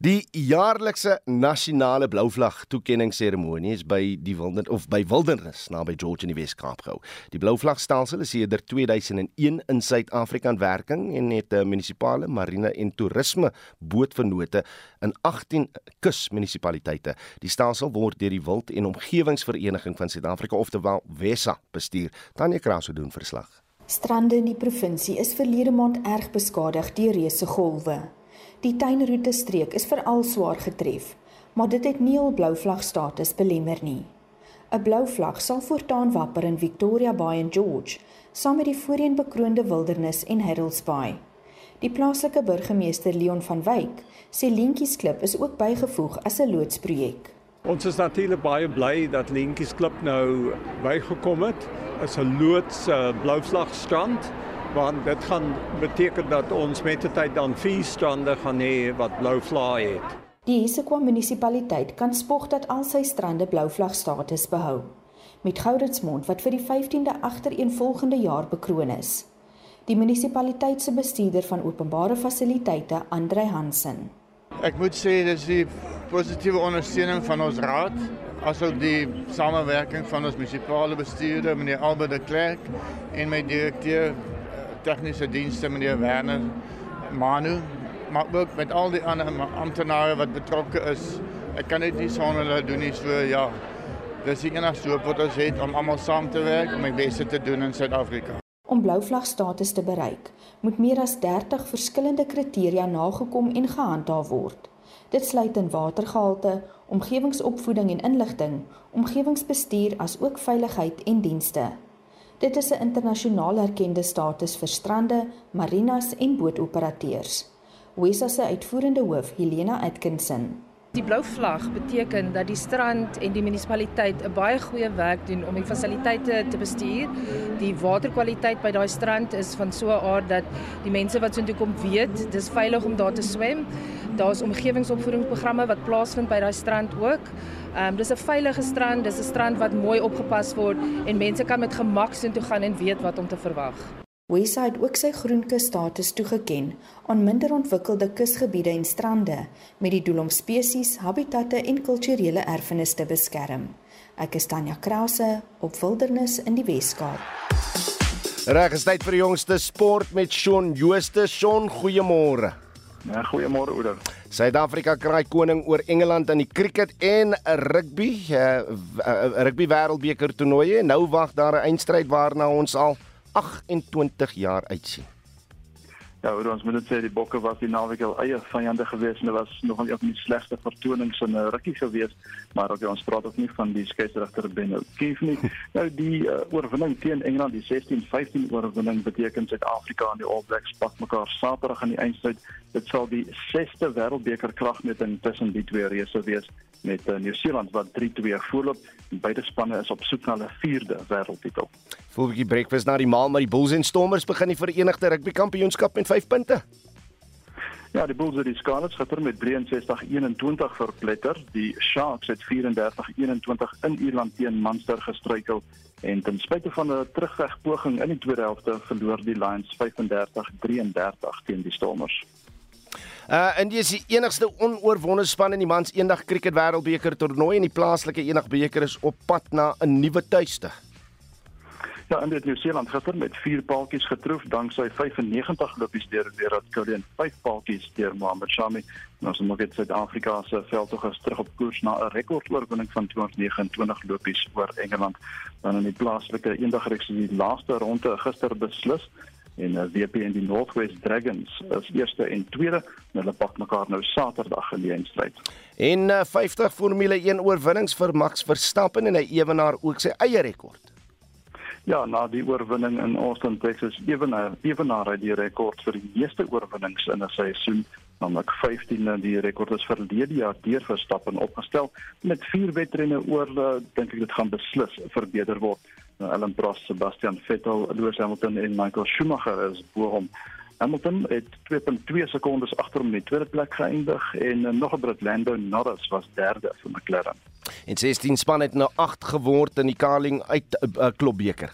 [SPEAKER 2] Die jaarlikse nasionale blouvlag toekenningsseremonie is by die wildernis of by wildernis naby George in die Wes-Kaap gehou. Die blouvlagstelsel is sedert 2001 in Suid-Afrika in werking en het 'n munisipale marine en toerisme bootvennote in 18 kusmunisipaliteite. Die stelsel word deur die Wild en Omgewingsvereniging van Suid-Afrika oftewel WESA bestuur. Tanya Kraus doen verslag.
[SPEAKER 21] Strande in die provinsie is verlede maand erg beskadig deur reuse golwe. Die tuinroete streek is veral swaar getref, maar dit het nie hul blou vlag status belemmer nie. 'n Blou vlag sal voortaan wapper in Victoria Bay en George, saam met die voorheen bekroonde wildernis en Harold's Bay. Die plaaslike burgemeester Leon van Wyk sê Lentjiesklip is ook bygevoeg as 'n loodsprojek.
[SPEAKER 22] Ons is natuurlik baie bly dat Lentjies Klip nou bygekom het as 'n loods uh, blouslagstrand want dit gaan beteken dat ons met die tyd dan vier strande gaan hê wat blou vlae het.
[SPEAKER 21] Die Hesekwa munisipaliteit kan spog dat al sy strande blou vlag status behou, met Gouritsmond wat vir die 15de agtereenvolgende jaar bekroon is. Die munisipaliteit se bestuurder van openbare fasiliteite, Andrei Hansen.
[SPEAKER 23] Ek moet sê dis die positiewe ondersteuning van ons raad, asook die samewerking van ons munisipale bestuurder meneer Albert de Klerk en my direkteur tegniese dienste meneer Werner Manu, maar ook met al die ander amptenare wat betrokke is. Ek kan dit nie sonder hulle doen nie, so ja. Dis die enigste hoop wat ons het om almal saam te werk om die beste te doen in Suid-Afrika.
[SPEAKER 21] Om blouvlag status te bereik, moet meer as 30 verskillende kriteria nagekom en gehandhaaf word. Dit sluit in watergehalte, omgewingsopvoeding en inligting, omgewingsbestuur asook veiligheid en dienste. Dit is 'n internasionaal erkende status vir strande, marinas en bootoperateurs. Wesa se uitvoerende hoof, Helena Atkinson.
[SPEAKER 24] Die blou vlag beteken dat die strand en die munisipaliteit 'n baie goeie werk doen om die fasiliteite te bestuur. Die waterkwaliteit by daai strand is van so 'n aard dat die mense wat soontoe kom weet, dis veilig om daar te swem. Daar's omgewingsopvoedingsprogramme wat plaasvind by daai strand ook. Ehm um, dis 'n veilige strand, dis 'n strand wat mooi opgepas word en mense kan met gemak soontoe gaan en weet wat om te verwag.
[SPEAKER 21] Wesa het ook sy groenkus status toegeken aan minder ontwikkelde kusgebiede en strande met die doel om spesies, habitatte en kulturele erfenis te beskerm. Ek is Tanya Krause op Wildernis in die Wes-Kaap.
[SPEAKER 2] Reg, is tyd vir die jongste sport met Shaun Jooste. Shaun, goeiemôre.
[SPEAKER 25] Ja, goeiemôre Ouder.
[SPEAKER 2] Suid-Afrika kraai koning oor Engeland in die cricket en rugby, uh, rugby wêreldbeker toernooie. Nou wag daar 'n eindstryd waarna ons al 28 jaar uitsien.
[SPEAKER 25] Ja, oor ons moet dit sê die bokke was die naweek al eie vyande geweest en dit was nogal een van die slegste vertonings in 'n rugby geweest, maar ook ons praat ook nie van die skeieregter Ben O'Keefe nie. [LAUGHS] nou die uh, oorwinning teen Engeland, die 16-15 oorwinning beteken Suid-Afrika en die All Blacks pak mekaar Saterdag aan die eindstryd. Dit sal die 6ste wêreldbeker kragmeting tussen die twee reëse wees met uh, Nieu-Seeland wat 3-2 voorloop. Beide spanne is op soek na hulle 4de wêreldtitel.
[SPEAKER 2] Voel 'n bietjie breakfast na die maal maar die Bulls en Stormers begin die Verenigde Rugby Kampioenskap met 5 punte.
[SPEAKER 25] Ja, die Bulls het die Scarlets gister met 63-21 verpletter. Die Sharks het 34-21 in Ierland teen Munster gestruikel en ten spyte van 'n terugvegpoging in die tweede helfte verloor die Lions 35-33 teen die Stormers.
[SPEAKER 2] Uh India is die enigste onoorwonde span in die mans eendag cricket wêreldbeker toernooi en die plaaslike eendag beker is op pad na 'n nuwe tuiste.
[SPEAKER 25] Ja, in dit Nieu-Seeland gister met 4 paaltjies getroof danksy 95 lopies deur Virat Kohli en 5 paaltjies deur Mohamed Shami. Nou so moet dit Suid-Afrika se veldtog is terug op koers na 'n rekordoorwinning van 229 lopies oor Engeland. Dan in die plaaslike eendagreeks die laaste ronde gister beslis en uh, WP en die Northwest Dragons is eerste en tweede. Hulle pak mekaar nou Saterdag in die eindstryd.
[SPEAKER 2] En uh, 50 Formule 1 oorwinnings vir Max Verstappen en hy ewenaar ook sy eie rekord.
[SPEAKER 25] Ja, na die oorwinning in Austin, Texas, ewenaar ewenaar hy die rekord vir die meeste oorwinnings in 'n seisoen, naamlik 15 en die rekord is verlede jaar deur Verstappen opgestel met vier wedrenne oor, dink ek dit gaan beslis verbeter word. Nou, Alan Prost, Sebastian Vettel, Lewis Hamilton en Michael Schumacher is bo hom. Hamilton het 2.2 sekondes agter hom in die tweede plek geëindig en uh, nog 'n Brit Lando Norris was derde vir McLaren.
[SPEAKER 2] En 16 span het nou 8 geword in die Carling uit uh, uh, klopbeker.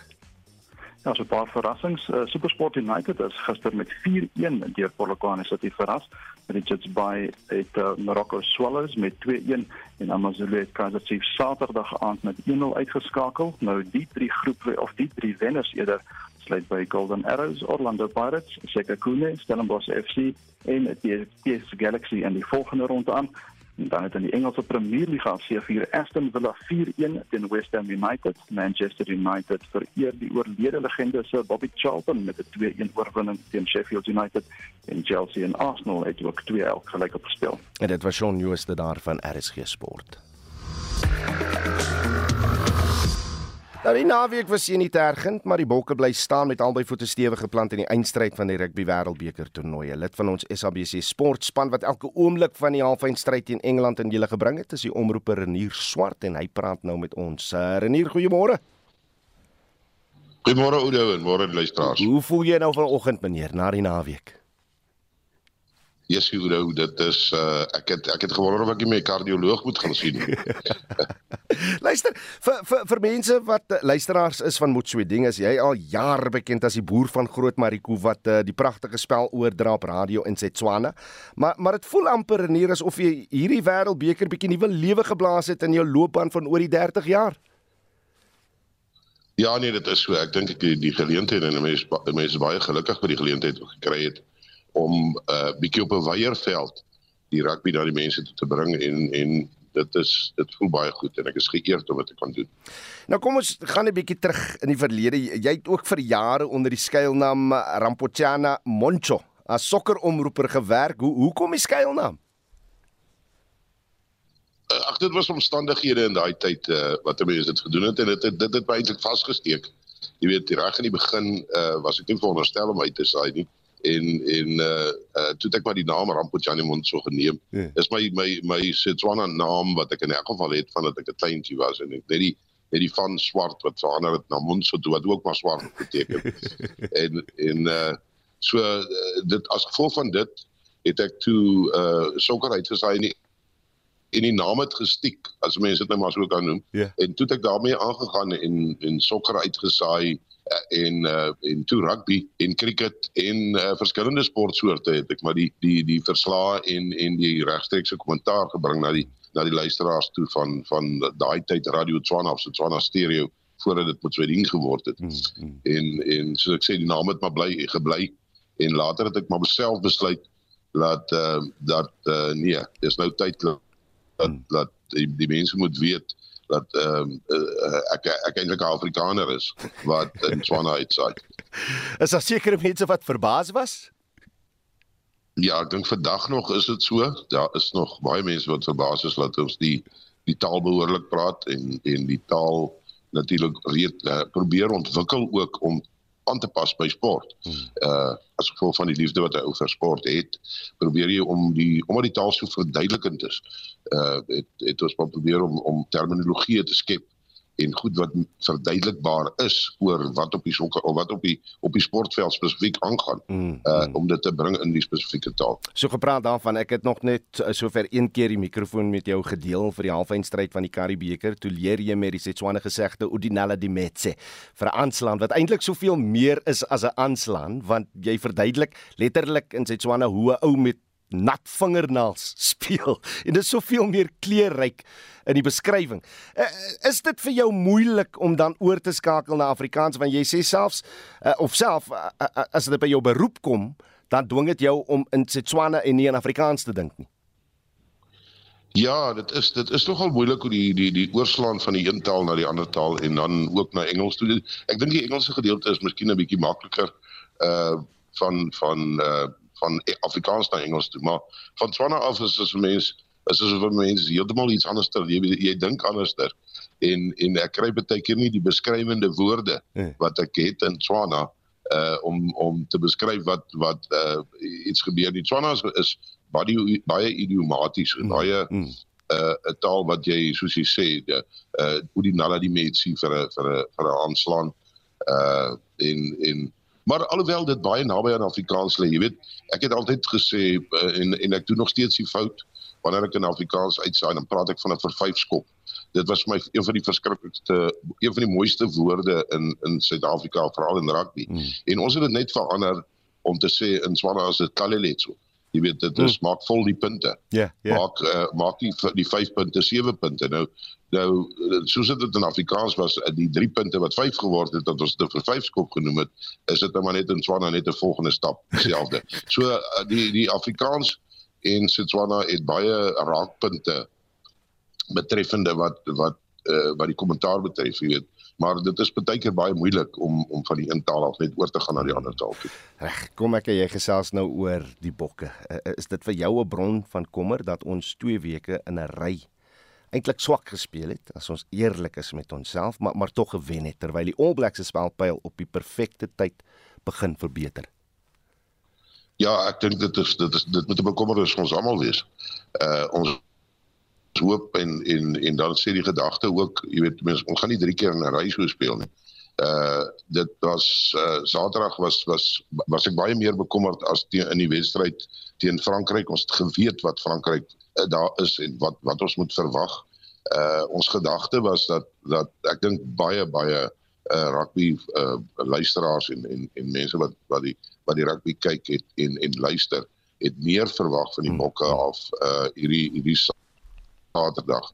[SPEAKER 25] Ja, so 'n paar verrassings. Uh, Supersport United is gister met 4-1 deur Polokwane City verras. Richards Bay het uh, Morocco Swallows met 2-1 en AmaZulu het Kaizer Chiefs Saterdag aand met 1-0 uitgeskakel. Nou die drie groepe of die drie wenners eerder sluit by Golden Arrows, Orlando Pirates, Sekhukhune, Stellenbosch FC en die PS Galaxy in die volgende ronde aan. Dan het in die Engelse Premier Liga C4 Aston Villa 4-1 teen West Ham United, Manchester United vereer die oorlede legende Sir Bobby Charlton met 'n 2-1 oorwinning teen Sheffield United en Chelsea en Arsenal het ook 2-1 gelyk opgespeel.
[SPEAKER 2] En dit was Shaun Jooste daar van RSG Sport. Nou die naweek was nie tergend, maar die Bokke bly staan met albei voete stewig geplant in die eindstryd van die Rugby Wêreldbeker toernooi. Lid van ons SABC sportspan wat elke oomblik van die halfeindstryd teen Engeland in julle gebring het, is die omroeper Renier Swart en hy praat nou met ons. Uh, Renier, goeiemôre.
[SPEAKER 26] Goeiemôre Oudo en môre luisteraars.
[SPEAKER 2] Hoe voel jy nou vanoggend meneer na die naweek?
[SPEAKER 26] Yes, Oudo, dit is uh, ek het ek het gewonder of ek my kardioloog moet gaan sien. [LAUGHS]
[SPEAKER 2] Luister, vir vir vir mense wat uh, luisteraars is van Motsweding, is jy al jare bekend as die boer van Groot Mariko wat uh, die pragtige spel oordra op radio in Setswana. Maar maar dit voel amper neer asof jy hierdie wêreldbeker bietjie nuwe lewe geblaas het in jou loopbaan van oor die 30 jaar.
[SPEAKER 26] Ja nee, dit is so. Ek dink ek die, die geleentheid en mense mense baie gelukkig met die geleentheid gekry het om 'n uh, bietjie op 'n weierveld die rugby na die mense toe te bring en en dit is dit voel baie goed en ek is geëerd om dit te kan doen.
[SPEAKER 2] Nou kom ons gaan 'n bietjie terug in die verlede. Jy het ook vir jare onder die skuilnaam Rampochana Moncho as sokkeromroeper gewerk. Hoe hoekom die skuilnaam?
[SPEAKER 26] Uh, ag dit was omstandighede in daai tyd uh, wat mense dit gedoen het en dit dit het eintlik vasgesteek. Jy weet reg in die begin uh, was ek nie veronderstel om uit te saai nie en en uh, uh toe ek maar die naam Rampochani Monso geneem. Yeah. Ja. Is my my my Setswana naam wat ek in elk geval het van dat ek 'n kleintjie was en ek net die net die van swart wat verander het na Monso toe wat ook maar swart beteken. [LAUGHS] en en uh so uh, dit as gevolg van dit het ek toe uh sokker uitgesaai in die en die naam het gestiek as mense dit nou maar so kan noem. Yeah. Ja. En toe het ek daarmee aangegaan en en sokker uitgesaai en uh, en toe rugby en cricket en uh, verskillende sportsoorte het ek maar die die die verslae en en die regstreekse kommentaar gebring na die na die luisteraars toe van van daai tyd Radio Tswana of Tswana Stereo voordat dit met Swedin geword het. Mm, mm. En en so ek sê die naam het maar bly gebly en later het ek maar self besluit dat uh, dat uh, nee, dis nou tyd dat mm. dat die, die mense moet weet dat ehm um, uh, ek ek eintlik 'n Afrikaner is wat [LAUGHS] in Swana uitsaai.
[SPEAKER 2] Is daar sekere mense wat verbaas was?
[SPEAKER 26] Ja, ek dink vandag nog is dit so. Daar is nog baie mense wat verbaas is dat ons die die taal behoorlik praat en en die taal natuurlik reed uh, probeer ontwikkel ook om aan te pas by sport. Hmm. Uh as gevolg van die liefde wat hy oor sport het, probeer jy om die omdat die taal so verduidelikend is, uh het het ons probeer om om terminologie te skep en goed wat verduidelikbaar is oor wat op die sokker of wat op die op die sportveld spesifiek aangaan mm, uh mm. om dit te bring in die spesifieke taal.
[SPEAKER 2] So gepraat daarvan, ek het nog net uh, sover een keer die mikrofoon met jou gedeel vir die halfeindstryd van die Karibeker. Toe leer jy met die Setswana gesegde Udinala di Metse vir 'n aanslaan wat eintlik soveel meer is as 'n aanslaan want jy verduidelik letterlik in Setswana hoe 'n ou met nat vingernaels [LAUGHS] speel en dit is soveel meer kleurryk in die beskrywing. Uh, is dit vir jou moeilik om dan oor te skakel na Afrikaans want jy sê selfs uh, of self as dit by jou beroep kom, dan dwing dit jou om in Setswana en nie in Afrikaans te dink nie.
[SPEAKER 26] Ja, dit is dit is nogal moeilik hoe die die die oorslaan van die een taal na die ander taal en dan ook na Engels toe. Ek dink die Engelse gedeelte is miskien 'n bietjie makliker uh van van uh van Afrikaans na Engels toe, maar van Tswana af is dit vir mense is dit vir mense heeltemal iets anders ter jy, jy dink anderster en en ek kry baie keer nie die beskrywende woorde hmm. wat ek het in Tswana uh om om te beskryf wat wat uh iets gebeur nie. Tswana is, is baie baie idiomaties en baie mm. uh 'n taal wat jy soos jy sê die uh hoe die nala die mense vir 'n vir 'n vir 'n aanslaan uh in in Maar alhoewel dit baie naby aan Afrikaans lê, jy weet, ek het altyd gesê uh, en en ek doen nog steeds die fout wanneer ek in Afrikaans uitsaai dan praat ek van 'n vervyfskop. Dit was my een van die verskriklikste een van die mooiste woorde in in Suid-Afrika veral in rugby. Hmm. En ons het dit net verander om te sê in Swana is dit Kaleletso. Jy weet dit is hmm. maak vol die punte.
[SPEAKER 2] Ja, yeah, ja. Yeah.
[SPEAKER 26] Maak uh, maak die die 5 punte 7 punte. Nou Nou soos dit in Afrikaans was, eh, die 3 punte wat 5 geword het dat ons dit vir 5 skop genoem het, is dit nou maar net in Swana net 'n volgende stap dieselfde. [LAUGHS] so eh, die die Afrikaans en Setswana het baie raakpunte betreffende wat wat uh, wat die kommentaar betref, jy weet. Maar dit is baie keer baie moeilik om om van die een taal af net oor te gaan na die ander taal toe.
[SPEAKER 2] Reg, kom ek en jy gesels nou oor die bokke. Uh, is dit vir jou 'n bron van kommer dat ons 2 weke in 'n ry eintlik swak gespeel het as ons eerlik is met onsself maar maar tog gewen het terwyl die All Blacks se spelpyl op die perfekte tyd begin verbeter.
[SPEAKER 26] Ja, ek dink dit is dit is dit moet 'n bekommernis vir ons almal wees. Uh ons hoop en en en dan sê die gedagte ook, jy weet mense ons gaan nie drie keer in 'n ry so speel nie. Uh dit was uh Saterdag was was was ek baie meer bekommerd as teen in die wedstryd teen Frankryk. Ons het geweet wat Frankryk uh, daar is en wat wat ons moet verwag. Uh ons gedagte was dat dat ek dink baie baie uh rugby uh luisteraars en en en mense wat wat die wat die rugby kyk het en en luister het meer verwag van die hmm. bokke af uh hierdie hierdie Saterdag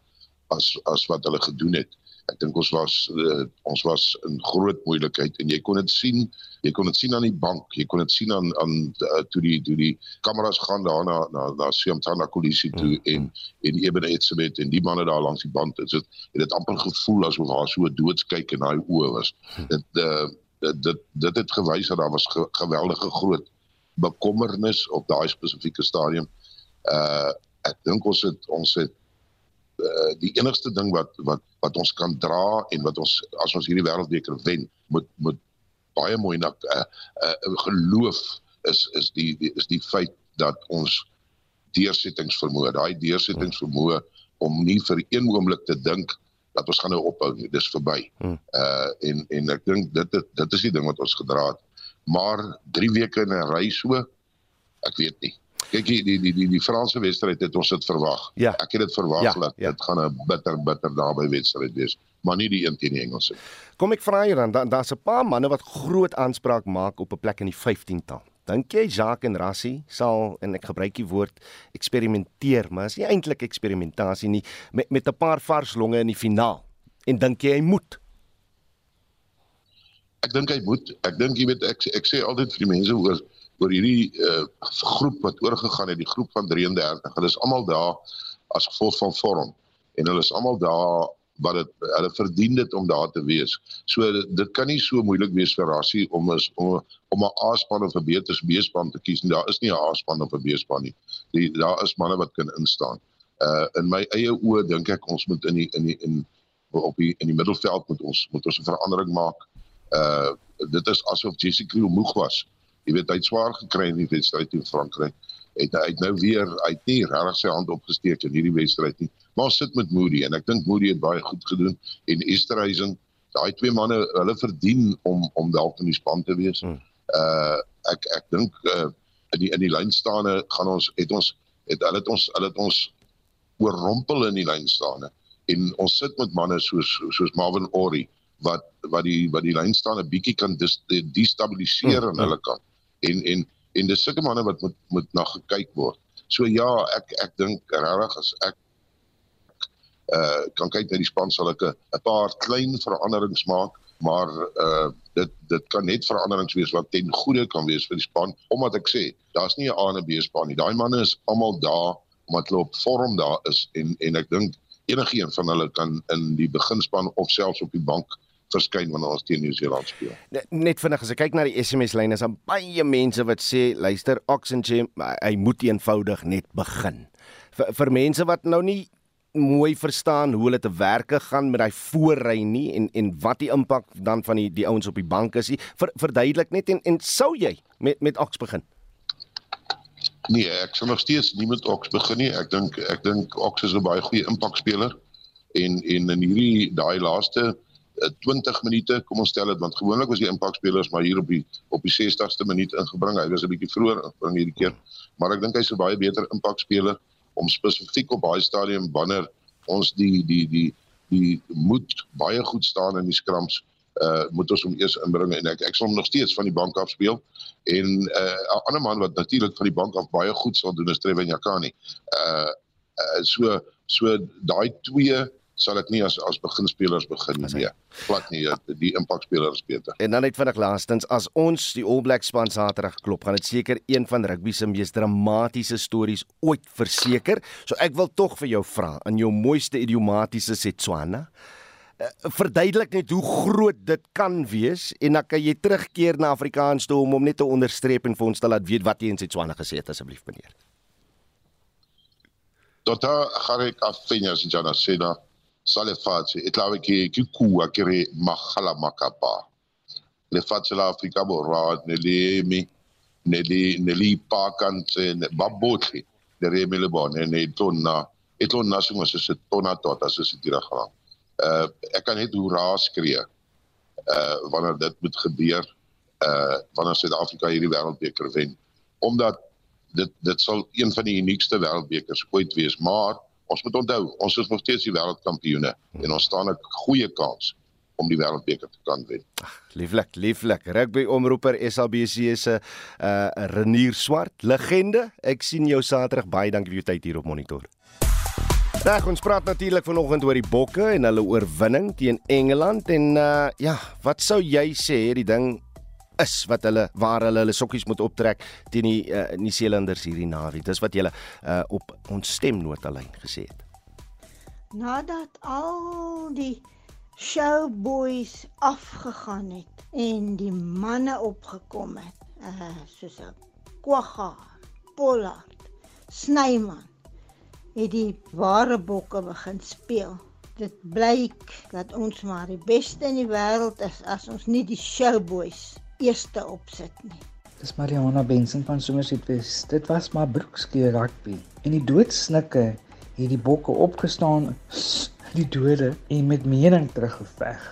[SPEAKER 26] as as wat hulle gedoen het ek dink ons was uh, ons was in groot moeilikheid en jy kon dit sien jy kon dit sien aan die bank jy kon dit sien aan aan uh, toe die toe die kameras gaan daar na na na Siamtana Kolisi toe mm. en en Eben Etzebeth en die manne daar langs die band het dit het dit amper gevoel asof daar so 'n doodskyk in daai oë was hm. dit uh, dit dit dit het gewys dat daar was ge geweldige groot bekommernis op daai spesifieke stadium uh ek dink ons het ons het uh, die enigste ding wat wat wat ons kan dra en wat ons as ons hierdie wêreldbeker wen moet moet baie mooi na uh, uh, geloof is is die, die is die feit dat ons deursettingsvermoë daai deursettingsvermoë om nie vir een oomblik te dink dat ons gaan nou ophou nie dis verby. Hmm. Uh en en ek dink dit dit is die ding wat ons gedra het. Maar 3 weke in 'n ry so ek weet nie. Kyk die die die die, die Franse wedstryd het ons dit verwag.
[SPEAKER 2] Ja.
[SPEAKER 26] Ek het dit verwag ja, dat ja. dit gaan 'n bitter bitter daarbey wedstryd wees, maar nie die een teen die Engelse.
[SPEAKER 2] Kom ek vra hier dan daar's da 'n paar manne wat groot aanspraak maak op 'n plek in die 15tal. Dink jy Jacques en Rassie sal en ek gebruik die woord eksperimenteer, maar is nie eintlik eksperimentasie nie met met 'n paar vars longe in die finaal. En dink jy hy moet?
[SPEAKER 26] Ek dink hy moet. Ek dink jy weet ek ek sê altyd vir die mense oor oor hierdie uh, groep wat oorgegaan het, die groep van 33. Hulle is almal daar as gevolg van vorm en hulle is almal daar wat dit hulle verdien dit om daar te wees. So dit, dit kan nie so moeilik wees vir Rassie om is om om 'n A-span of 'n B-span te kies. Daar is nie 'n A-span of 'n B-span nie. Die daar is manne wat kan instaan. Uh in my eie oë dink ek ons moet in die in die in op die in die middelveld moet ons moet ons 'n verandering maak. Uh dit is asof Jesse Kriel moeg was jy weet hy het swaar gekry in die wedstryd teen Frankryk. Het hy het nou weer uit nie regtig sy hand opgesteek in hierdie wedstryd nie. Maar sit met Moody en ek dink Moody het baie goed gedoen en Esterhuizen, daai twee manne, hulle verdien om om dalk in die span te wees. Hmm. Uh ek ek dink uh in die in die lynstaande gaan ons het ons het hulle het ons hulle het ons oorrompel in die lynstaande en ons sit met manne soos soos Marvin Ori wat wat die wat die lynstaande bietjie kan destabiliseer aan hmm. hulle kant en en en dis sulke manne wat moet moet na gekyk word. So ja, ek ek dink regtig as ek uh kan kyk na die span sal ek 'n paar klein veranderings maak, maar uh dit dit kan net veranderings wees wat ten goeie kan wees vir die span omdat ek sê daar's nie 'n A en 'n B span nie. Daai manne is almal daar omdat hulle op vorm daar is en en ek dink enige een van hulle kan in die beginspan of selfs op die bank verskyn wanneer ons teen Nieu-Seeland speel.
[SPEAKER 2] Net vinnig as ek kyk na die SMS lyne is daar baie mense wat sê luister Oxencham hy moet eenvoudig net begin. Vir vir mense wat nou nie mooi verstaan hoe hulle te werke gaan met daai voorry nie en en wat die impak dan van die die ouens op die bank is nie. Ver, verduidelik net en en sou jy met met Ox begin?
[SPEAKER 26] Nee, ek sou nog steeds nie met Ox begin nie. Ek dink ek dink Ox is 'n baie goeie impakspeler en en in hierdie daai laaste 20 eh, minute, kom ons stel dit want gewoonlik was die impakspelers maar hier op die op die 60ste minuut ingebring. Hy was 'n bietjie vroeër ingebring hierdie keer. Maar ek dink hy's 'n baie beter impakspeler om spesifiek op baie stadium wanneer ons die die die die moet baie goed staan in die skrams uh moet ons hom eers inbring en ek ek sal hom nog steeds van die bank af speel en uh 'n ander man wat natuurlik van die bank af baie goed sal doen is Trevin Jakani. Uh, uh so so daai twee sal ek nie as as beginspelers begin nie. Nee, plat nie, die impakspelers beter.
[SPEAKER 2] En dan net vinnig laastens, as ons die All Blacks span Saterdag klop, gaan dit seker een van rugby se mees dramatiese stories ooit verseker. So ek wil tog vir jou vra in jou mooiste idiomatiese Setswana eh, verduidelik net hoe groot dit kan wees en dan kan jy terugkeer na Afrikaans toe om hom net te onderstreep en vir ons te laat weet wat jy in Setswana gesê het asseblief meneer.
[SPEAKER 26] Tota gare ka fenya sejana sena sa lefatshe e tlabe ke ke kua ke re magala makapa. Lefatshe la Afrika Borwa ne le eme ne le ne le ipakantse ba botlhe le re eme le bone ne e tonna e tonna sengwe se se tona tota se se diragalang. Uh ek kan net hoe raas skree uh wanneer dit moet gebeur uh wanneer Suid-Afrika hierdie wêreldbeker wen. Omdat dit dit sal een van die uniekste wêreldbekers ooit wees maar ons moet onthou, ons is nog steeds die wêreldkampioene en ons staan 'n goeie kans om die wêreldbeker te kan wen.
[SPEAKER 2] Lieflik, lieflik. Rugby omroeper SABC se uh Renier Swart, legende. Ek sien jou Saterdag baie dankie vir jou tyd hier op monitor. Dag, ons praat natuurlik vanoggend oor die Bokke en hulle oorwinning teen Engeland en uh ja, wat sou jy sê die ding is wat hulle waar hulle hulle sokkies moet optrek teen die uh, eh, Nieu-Seelanders hierdie naweek. Dis wat jy uh, op ons stemnotelyn gesê het.
[SPEAKER 27] Nadat al die showboys afgegaan het en die manne opgekom het, uh, soos 'n Kwagga, Pollard, Snyman, het die ware bokke begin speel. Dit blyk dat ons maar die beste in die wêreld is as ons nie die showboys eerste opsit nie.
[SPEAKER 28] Dis Mariana Benson van Somerset West. Dit was maar broekskier rugby. En die doodsnikke het die bokke opgestaan, [LAUGHS] die dode en met mening teruggeveg.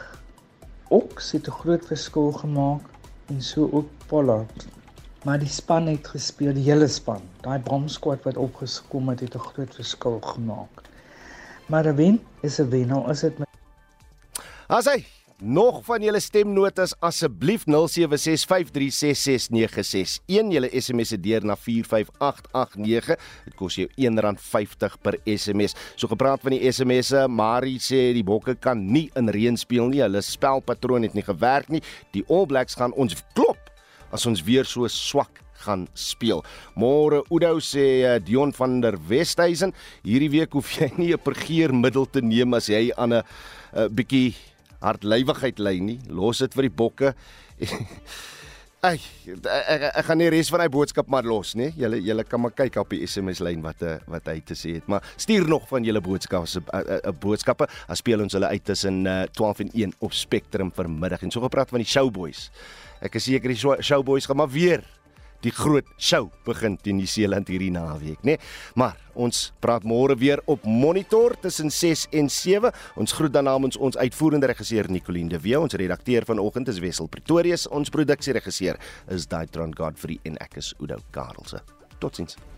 [SPEAKER 28] Oks het 'n groot verskil gemaak en so ook Pollard. Maar die span het gespeel, die hele span. Daai bomsquad wat opgeskom het, het 'n groot verskil gemaak. Maar 'n wen is 'n wen, al is dit met
[SPEAKER 2] Asai, Nog van julle stemnotas asseblief 0765366961. Julle SMS se deur na 45889. Dit kos jou R1.50 per SMS. So gepraat van die SMS'e, Marie sê die Bokke kan nie in reën speel nie. Hulle spelpatroon het nie gewerk nie. Die All Blacks gaan ons klop as ons weer so swak gaan speel. Môre Oudo sê uh, Dion van der Westhuizen, hierdie week hoef jy [LAUGHS] nie 'n pergeermiddel te neem as jy aan 'n uh, bietjie hartlywigheid lê nie. Los dit vir die bokke. [LAUGHS] Ag, ek, ek, ek gaan nie res van hy boodskap maar los nie. Julle julle kan maar kyk op die SMS lyn wat eh, wat hy te sê het. Maar stuur nog van julle boodskappe eh, eh, boodskappe. As speel ons hulle uit tussen 12 en 1 op Spectrum vanmiddag. En so gepraat van die Showboys. Ek is seker die Showboys gaan maar weer die groot show begin teen New Zealand hierdie naweek, né? Nee? Maar ons praat môre weer op Monitor tussen 6 en 7. Ons groet dan namens ons uitvoerende regisseur Nicoline de Wee, ons redakteur vanoggend is Wessel Pretorius, ons produksieregisseur is Daitron Godfrey en ek is Udo Karlse. Totsiens.